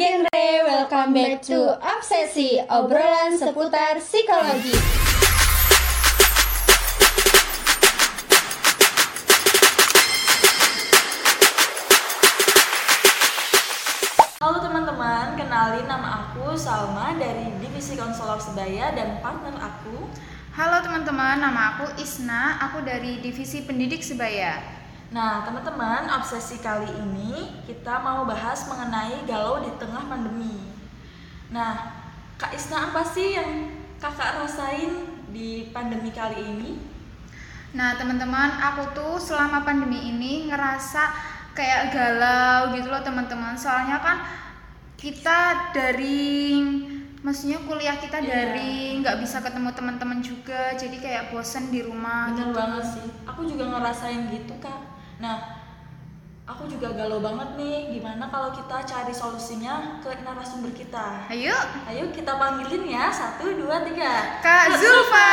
genre, welcome back to Obsesi, obrolan seputar psikologi. Halo teman-teman, kenalin nama aku Salma dari Divisi Konselor Sebaya dan partner aku Halo teman-teman, nama aku Isna, aku dari Divisi Pendidik Sebaya. Nah teman-teman, obsesi kali ini kita mau bahas mengenai galau di tengah pandemi Nah, Kak Isna apa sih yang kakak rasain di pandemi kali ini? Nah teman-teman, aku tuh selama pandemi ini ngerasa kayak galau gitu loh teman-teman. Soalnya kan kita daring, maksudnya kuliah kita Iya. daring, nggak bisa ketemu teman-teman juga, jadi kayak bosen di rumah. Bener gitu. banget sih, aku juga ngerasain gitu kak Nah, aku juga galau banget nih Gimana kalau kita cari solusinya ke narasumber kita Ayo, Ayo kita panggilin ya, satu, dua, tiga Kak Zulfa.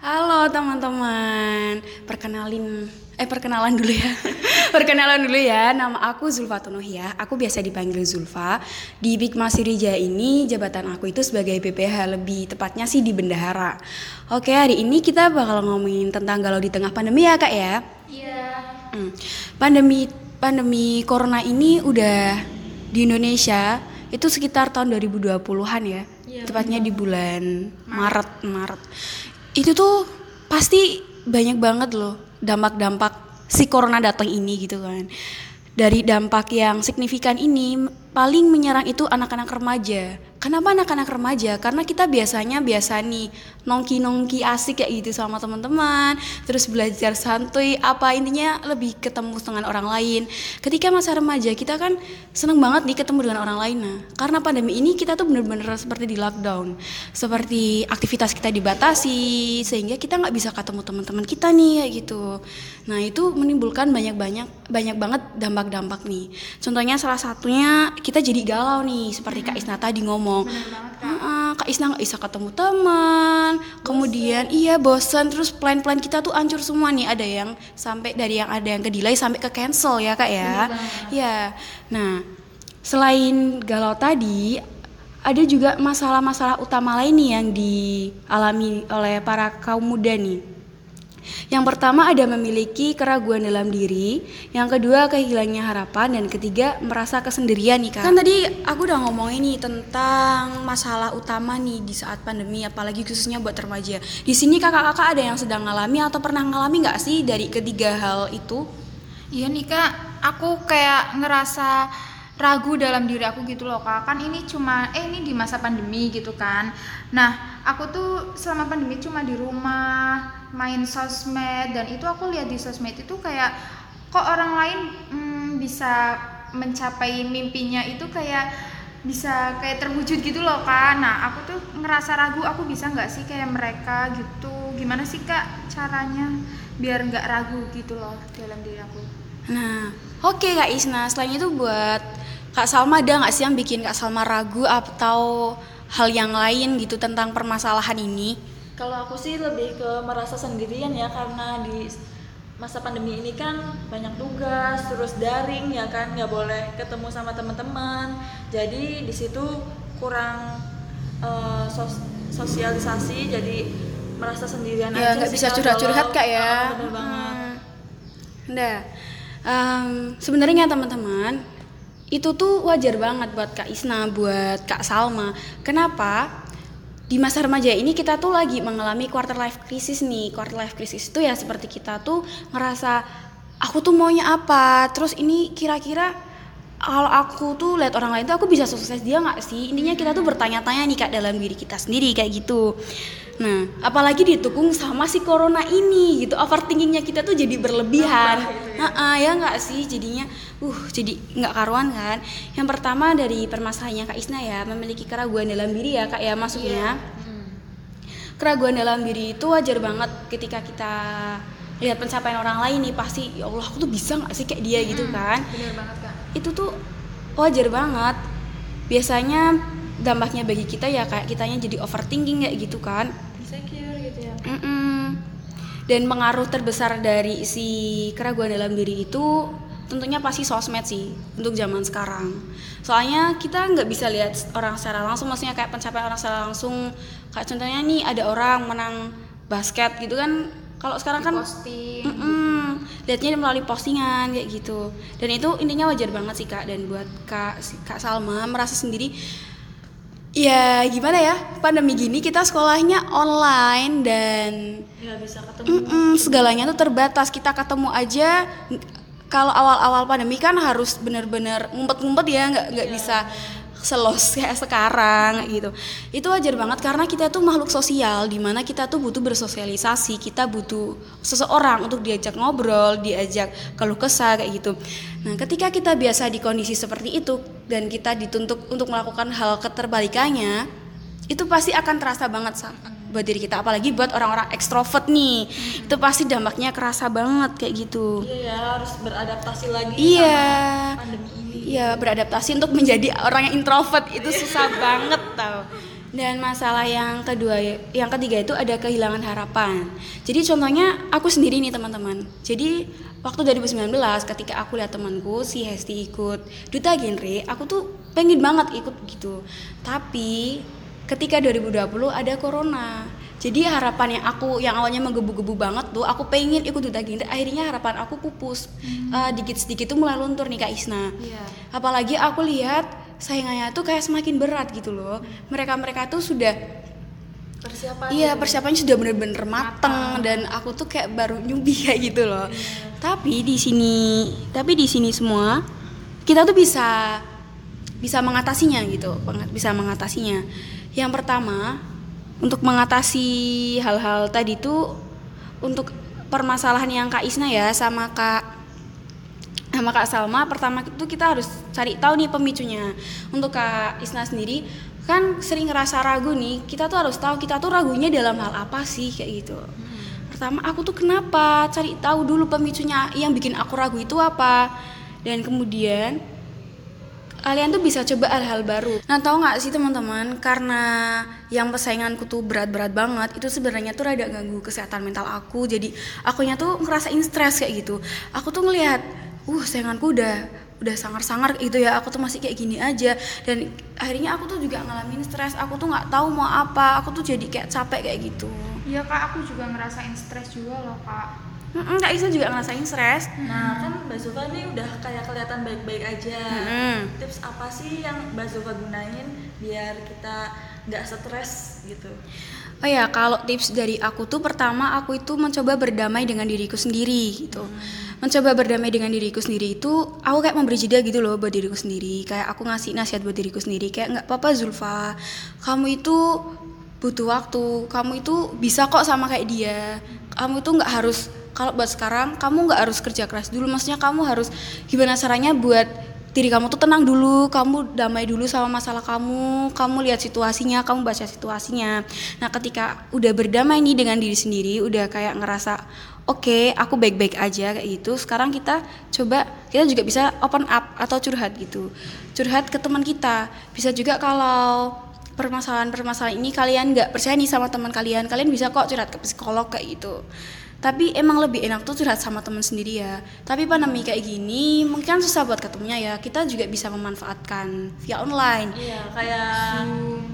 Halo teman-teman, perkenalin eh perkenalan dulu ya. perkenalan dulu ya, nama aku Zulfa Tunuhia. Aku biasa dipanggil Zulfa. Di Big Masirija ini jabatan aku itu sebagai BPH, lebih tepatnya sih di bendahara. Oke, hari ini kita bakal ngomongin tentang galau di tengah pandemi ya, Kak ya. Iya. Pandemi pandemi corona ini udah di Indonesia itu sekitar tahun 2020-an ya. Iya, Tepatnya di bulan Maret, Maret. Itu tuh pasti banyak banget loh dampak-dampak si corona datang ini gitu kan. Dari dampak yang signifikan ini paling menyerang itu anak-anak remaja. Kenapa anak-anak remaja? Karena kita biasanya biasa nih nongki-nongki asik kayak gitu sama teman-teman, terus belajar santuy apa intinya lebih ketemu dengan orang lain. Ketika masa remaja kita kan seneng banget nih ketemu dengan orang lain. Nah, karena pandemi ini kita tuh bener-bener seperti di lockdown, seperti aktivitas kita dibatasi sehingga kita nggak bisa ketemu teman-teman kita nih kayak gitu. Nah itu menimbulkan banyak-banyak banyak banget dampak-dampak nih. Contohnya salah satunya kita jadi galau nih seperti Kak Isna tadi ngomong. Heeh, Kak Isna nggak bisa ketemu teman, kemudian iya bosan, terus plan-plan kita tuh hancur semua nih. Ada yang sampai dari yang ada yang ke delay sampai ke cancel ya kak ya. Ya, nah selain galau tadi, ada juga masalah-masalah utama lain nih yang dialami oleh para kaum muda nih. Yang pertama ada memiliki keraguan dalam diri, yang kedua kehilangnya harapan, dan ketiga merasa kesendirian nih kak. Kan tadi aku udah ngomongin nih tentang masalah utama nih di saat pandemi, apalagi khususnya buat remaja. Di sini kakak-kakak ada yang sedang ngalami atau pernah ngalami nggak sih dari ketiga hal itu? Iya nih kak, aku kayak ngerasa ragu dalam diri aku gitu loh kak. Kan ini cuma, eh ini di masa pandemi gitu kan. Nah, aku tuh selama pandemi cuma di rumah, main sosmed dan itu aku lihat di sosmed itu kayak kok orang lain hmm, bisa mencapai mimpinya itu kayak bisa kayak terwujud gitu loh kak. Nah, aku tuh ngerasa ragu aku bisa nggak sih kayak mereka gitu. Gimana sih kak caranya biar nggak ragu gitu loh dalam diri aku? Nah, oke Kak Isna. Selain itu buat Kak Salma ada nggak sih yang bikin Kak Salma ragu atau hal yang lain gitu tentang permasalahan ini? Kalau aku sih lebih ke merasa sendirian ya karena di masa pandemi ini kan banyak tugas terus daring ya kan nggak boleh ketemu sama teman-teman jadi di situ kurang eh, sos- sosialisasi jadi merasa sendirian Ya aja nggak bisa curhat-curhat Kak ya. Ah, bener banget Hmm. Nah, em, sebenarnya teman-teman itu tuh wajar banget buat Kak Isna, buat Kak Salma. Kenapa? Di masa remaja ini kita tuh lagi mengalami quarter life crisis nih. Quarter life crisis itu ya seperti kita tuh ngerasa aku tuh maunya apa. Terus ini kira-kira kalau aku tuh lihat orang lain tuh aku bisa sukses dia nggak sih? Intinya kita tuh bertanya-tanya nih kak dalam diri kita sendiri kayak gitu. Nah, apalagi didukung sama si corona ini gitu, overthinkingnya kita tuh jadi berlebihan. Heeh, ya nggak sih jadinya, uh jadi nggak karuan kan. Yang pertama dari permasalahannya kak Isna ya memiliki keraguan dalam diri ya kak ya masuknya. Keraguan dalam diri itu wajar banget ketika kita lihat pencapaian orang lain nih pasti ya Allah aku tuh bisa nggak sih kayak dia gitu kan Bener banget kak. Itu tuh wajar banget biasanya dampaknya bagi kita ya kayak kitanya jadi overthinking kayak gitu kan insecure gitu ya Mm-mm. dan pengaruh terbesar dari si keraguan dalam diri itu tentunya pasti sosmed sih untuk zaman sekarang. Soalnya kita nggak bisa lihat orang secara langsung, maksudnya kayak pencapaian orang secara langsung. Kayak contohnya nih ada orang menang basket gitu kan. Kalau sekarang kan posting Mm-mm. Lihatnya melalui postingan kayak gitu. Dan itu intinya wajar banget sih kak. Dan buat kak si- kak Salma merasa sendiri ya gimana ya pandemi gini kita sekolahnya online dan nggak bisa ketemu. Mm-mm, segalanya tuh terbatas. Kita ketemu aja kalau awal-awal pandemi kan harus bener-bener ngumpet-ngumpet ya nggak nggak bisa selos kayak sekarang gitu. Itu wajar banget karena kita tuh makhluk sosial di mana kita tuh butuh bersosialisasi kita butuh seseorang untuk diajak ngobrol diajak keluh kesah kayak gitu. Nah ketika kita biasa di kondisi seperti itu dan kita dituntut untuk melakukan hal keterbalikannya itu pasti akan terasa banget Sa, buat diri kita. Apalagi buat orang-orang ekstrovert nih itu pasti dampaknya kerasa banget kayak gitu. Iya ya harus beradaptasi lagi Iya. sama pandemi Iya beradaptasi untuk menjadi orang yang introvert itu susah banget tau. Dan masalah yang kedua, yang ketiga itu ada kehilangan harapan. Jadi contohnya aku sendiri nih teman-teman. Jadi waktu 2019 ketika aku lihat temanku si Hesti ikut duta genre, aku tuh pengen banget ikut gitu. Tapi ketika 2020 ada corona. Jadi harapan yang aku yang awalnya menggebu-gebu banget tuh, aku pengen ikut duta genre, akhirnya harapan aku pupus. Eh, dikit-sedikit tuh mulai luntur nih Kak Isna. Iya. apalagi aku lihat saingannya tuh kayak semakin berat gitu loh. Mereka mereka tuh sudah persiapan iya persiapannya sudah bener-bener mateng dan aku tuh kayak baru nyubi kayak gitu loh. Tapi di sini tapi di sini semua kita tuh bisa bisa mengatasinya gitu bisa mengatasinya. Yang pertama untuk mengatasi hal-hal tadi tuh untuk permasalahan yang Kak Isna ya sama Kak sama Kak Salma pertama itu kita harus cari tahu nih pemicunya. Untuk Kak Isna sendiri kan sering ngerasa ragu nih kita tuh harus tahu kita tuh ragunya dalam hal apa sih kayak gitu. Pertama aku tuh kenapa cari tahu dulu pemicunya yang bikin aku ragu itu apa. Dan kemudian kalian tuh bisa coba hal-hal baru. Nah tahu nggak sih teman-teman karena yang persainganku tuh berat-berat banget itu sebenarnya tuh rada ganggu kesehatan mental aku. Jadi akunya tuh ngerasain stres kayak gitu. Aku tuh ngelihat, uh sainganku udah udah sangar-sangar gitu ya. Aku tuh masih kayak gini aja dan akhirnya aku tuh juga ngalamin stres. Aku tuh nggak tahu mau apa. Aku tuh jadi kayak capek kayak gitu. Iya kak, aku juga ngerasain stres juga loh kak. Mm-mm, Kak Isa juga ngerasain stres. Nah kan Mbak Zulfa nih udah kayak kelihatan baik-baik aja. Mm-mm. Tips apa sih yang Mbak Zulfa gunain biar kita nggak stres gitu? Oh ya, kalau tips dari aku tuh pertama aku itu mencoba berdamai dengan diriku sendiri gitu. Mencoba berdamai dengan diriku sendiri itu aku kayak memberi jeda gitu loh buat diriku sendiri. Kayak aku ngasih nasihat buat diriku sendiri kayak nggak apa-apa Zulfa. Kamu itu butuh waktu. Kamu itu bisa kok sama kayak dia. Kamu itu nggak harus kalau buat sekarang kamu nggak harus kerja keras dulu. Maksudnya kamu harus gimana caranya buat diri kamu tuh tenang dulu, kamu damai dulu sama masalah kamu, kamu lihat situasinya, kamu baca situasinya. Nah, ketika udah berdamai nih dengan diri sendiri, udah kayak ngerasa oke, aku baik-baik aja kayak gitu. Sekarang kita coba kita juga bisa open up atau curhat gitu. Curhat ke teman kita. Bisa juga kalau permasalahan-permasalahan ini kalian nggak percaya nih sama teman kalian, kalian bisa kok curhat ke psikolog kayak gitu tapi emang lebih enak tuh curhat sama teman sendiri ya. Tapi pandemi kayak gini mungkin susah buat ketemunya ya. Kita juga bisa memanfaatkan via online. Iya kayak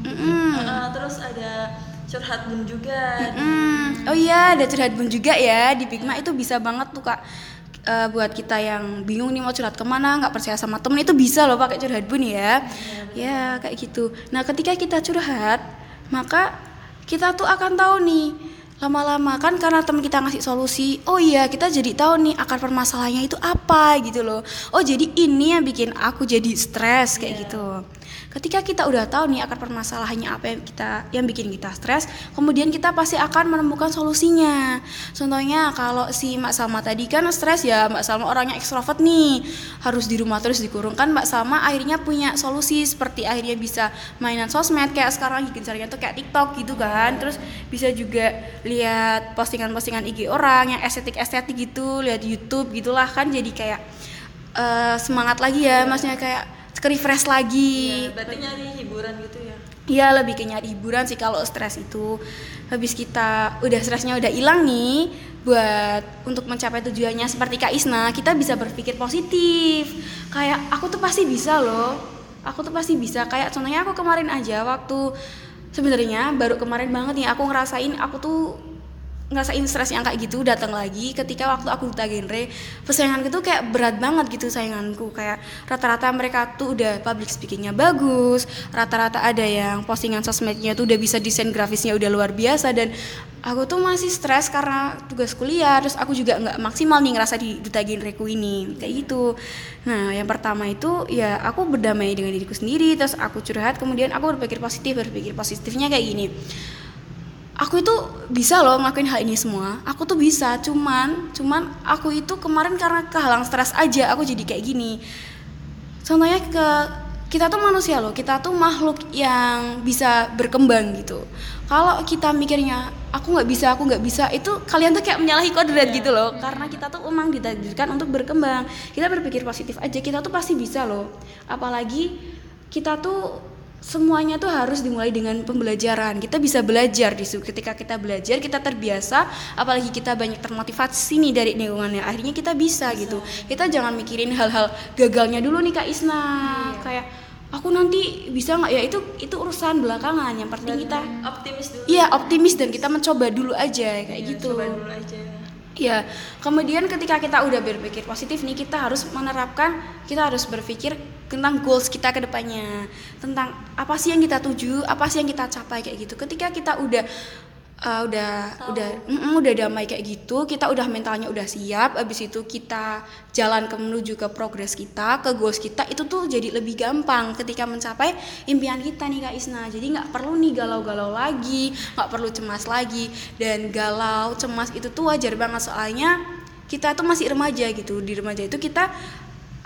Mm-mm. uh, terus ada curhat bun juga. Mm. oh iya ada curhat bun juga ya di Bigma. Itu bisa banget tuh kak. Eh, buat kita yang bingung nih mau curhat ke mana nggak percaya sama temen itu bisa loh pakai curhat bun ya. Ya kayak gitu. Nah ketika kita curhat maka kita tuh akan tahu nih lama-lama kan karena teman kita ngasih solusi oh iya kita jadi tahu nih akar permasalahannya itu apa gitu loh. Oh jadi ini yang bikin aku jadi stres kayak gitu ketika kita udah tahu nih akar permasalahannya apa yang kita yang bikin kita stres kemudian kita pasti akan menemukan solusinya. Contohnya kalau si Mbak Salma tadi kan stres ya Mbak Salma orangnya ekstrovert nih harus di rumah terus dikurung kan Mbak Salma akhirnya punya solusi seperti akhirnya bisa mainan sosmed kayak sekarang lagi gencarnya tuh kayak TikTok gitu kan. Terus bisa juga lihat postingan-postingan IG orang yang estetik-estetik gitu lihat YouTube gitulah kan jadi kayak eh, semangat lagi ya maksudnya kayak ke refresh lagi. Ya, berarti nyari hiburan gitu ya. Iya lebih ke nyari hiburan sih kalau stres itu. Habis kita udah stresnya udah hilang nih buat untuk mencapai tujuannya seperti Kak Isna kita bisa berpikir positif. Kayak aku tuh pasti bisa loh. Aku tuh pasti bisa. Kayak contohnya aku kemarin aja waktu sebenarnya baru kemarin banget nih aku ngerasain aku tuh ngerasain stres yang kayak gitu datang lagi ketika waktu aku duta genre persainganku tuh kayak berat banget gitu sainganku. Kayak rata-rata mereka tuh udah public speakingnya bagus rata-rata ada yang postingan sosmednya tuh udah bisa desain grafisnya udah luar biasa dan aku tuh masih stres karena tugas kuliah terus aku juga nggak maksimal nih ngerasa di duta genreku ini kayak gitu. Nah yang pertama itu ya aku berdamai dengan diriku sendiri terus aku curhat kemudian aku berpikir positif berpikir positifnya kayak gini aku itu bisa loh ngelakuin hal ini semua. Aku tuh bisa cuman cuman aku itu kemarin karena kehalang stres aja aku jadi kayak gini. Contohnya ke kita tuh manusia loh kita tuh makhluk yang bisa berkembang gitu. Kalau kita mikirnya aku nggak bisa aku nggak bisa itu kalian tuh kayak menyalahi kodrat gitu loh. Karena kita tuh emang ditakdirkan untuk berkembang. Kita berpikir positif aja kita tuh pasti bisa loh. Apalagi kita tuh semuanya tuh harus dimulai dengan pembelajaran. Kita bisa belajar di situ. Ketika kita belajar, kita terbiasa, apalagi kita banyak termotivasi nih dari lingkungannya. Akhirnya kita bisa, gitu. Kita jangan mikirin hal-hal gagalnya dulu nih Kak Isna. Kayak aku nanti bisa nggak ya itu itu urusan belakangan. Yang penting kita Optimis dulu. iya optimis dan kita mencoba dulu aja kayak Ya, gitu. Coba dulu aja. Ya, kemudian ketika kita udah berpikir positif nih, kita harus menerapkan, kita harus berpikir tentang goals kita ke depannya, tentang apa sih yang kita tuju, apa sih yang kita capai kayak gitu. Ketika kita udah uh, udah udah mm, udah damai kayak gitu, kita udah mentalnya udah siap, abis itu kita jalan ke menuju ke progres kita, ke goals kita, itu tuh jadi lebih gampang ketika mencapai impian kita nih Kak Isna. Jadi nggak perlu nih galau-galau lagi, nggak perlu cemas lagi, dan galau, cemas itu tuh wajar banget. Soalnya kita tuh masih remaja gitu. Di remaja itu kita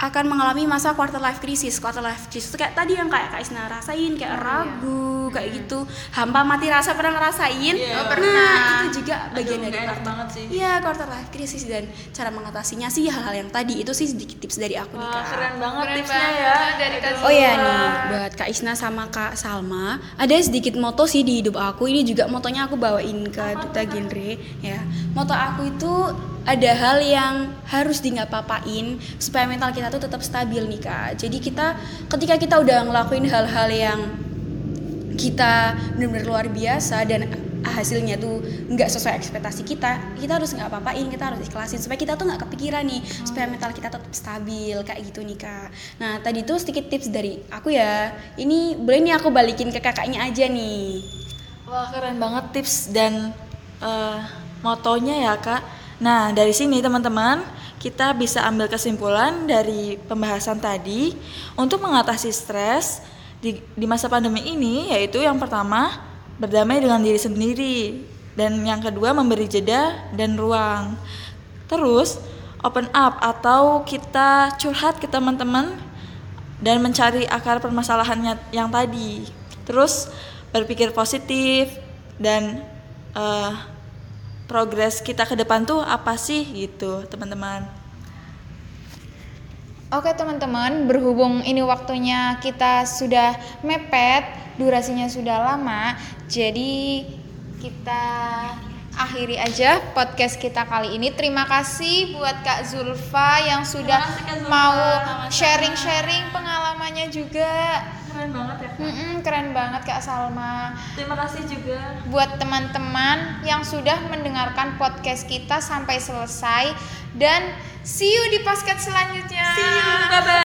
akan mengalami masa quarter life crisis. Quarter life crisis itu kayak tadi yang kayak Kak Isna rasain kayak ragu kayak gitu. Hampa mati rasa pernah ngerasain? Iya. Oh, Nah, pernah. itu juga bagian Aduh, dari quarter banget sih. Iya, quarter life crisis dan cara mengatasinya sih hal-hal yang tadi itu sih sedikit tips dari aku nih Kak. keren banget Keren tipsnya banget ya. dari Kak Oh ya nih, buat Kak Isna sama Kak Salma, ada sedikit moto sih di hidup aku. Ini juga motonya aku bawain ke Duta Genre ya. Moto aku itu ada hal yang harus di nggak papain supaya mental kita tuh tetap stabil nih Kak. Jadi kita ketika kita udah ngelakuin hal-hal yang kita benar-benar luar biasa dan hasilnya tuh nggak sesuai ekspektasi kita kita harus nggak apa-apain kita harus ikhlasin supaya kita tuh nggak kepikiran nih supaya mental kita tetap stabil kayak gitu nih kak nah tadi tuh sedikit tips dari aku ya ini boleh nih aku balikin ke kakaknya aja nih Wah keren banget tips dan eh, motonya ya kak. Nah dari sini teman-teman kita bisa ambil kesimpulan dari pembahasan tadi untuk mengatasi stres di, di masa pandemi ini yaitu yang pertama berdamai dengan diri sendiri dan yang kedua memberi jeda dan ruang. Terus open up atau kita curhat ke teman-teman dan mencari akar permasalahannya yang tadi. Terus berpikir positif dan eh, progres kita ke depan tuh apa sih gitu, teman-teman. Oke teman-teman, berhubung ini waktunya kita sudah mepet, durasinya sudah lama, jadi kita akhiri aja podcast kita kali ini. Terima kasih buat Kak Zulfa yang sudah kasih, Kak Zulfa. mau sharing-sharing pengalamannya juga. Keren banget ya. Mm-mm, keren banget Kak Salma. Terima kasih juga. Buat teman-teman yang sudah mendengarkan podcast kita sampai selesai dan see you di podcast selanjutnya. See you, bye-bye.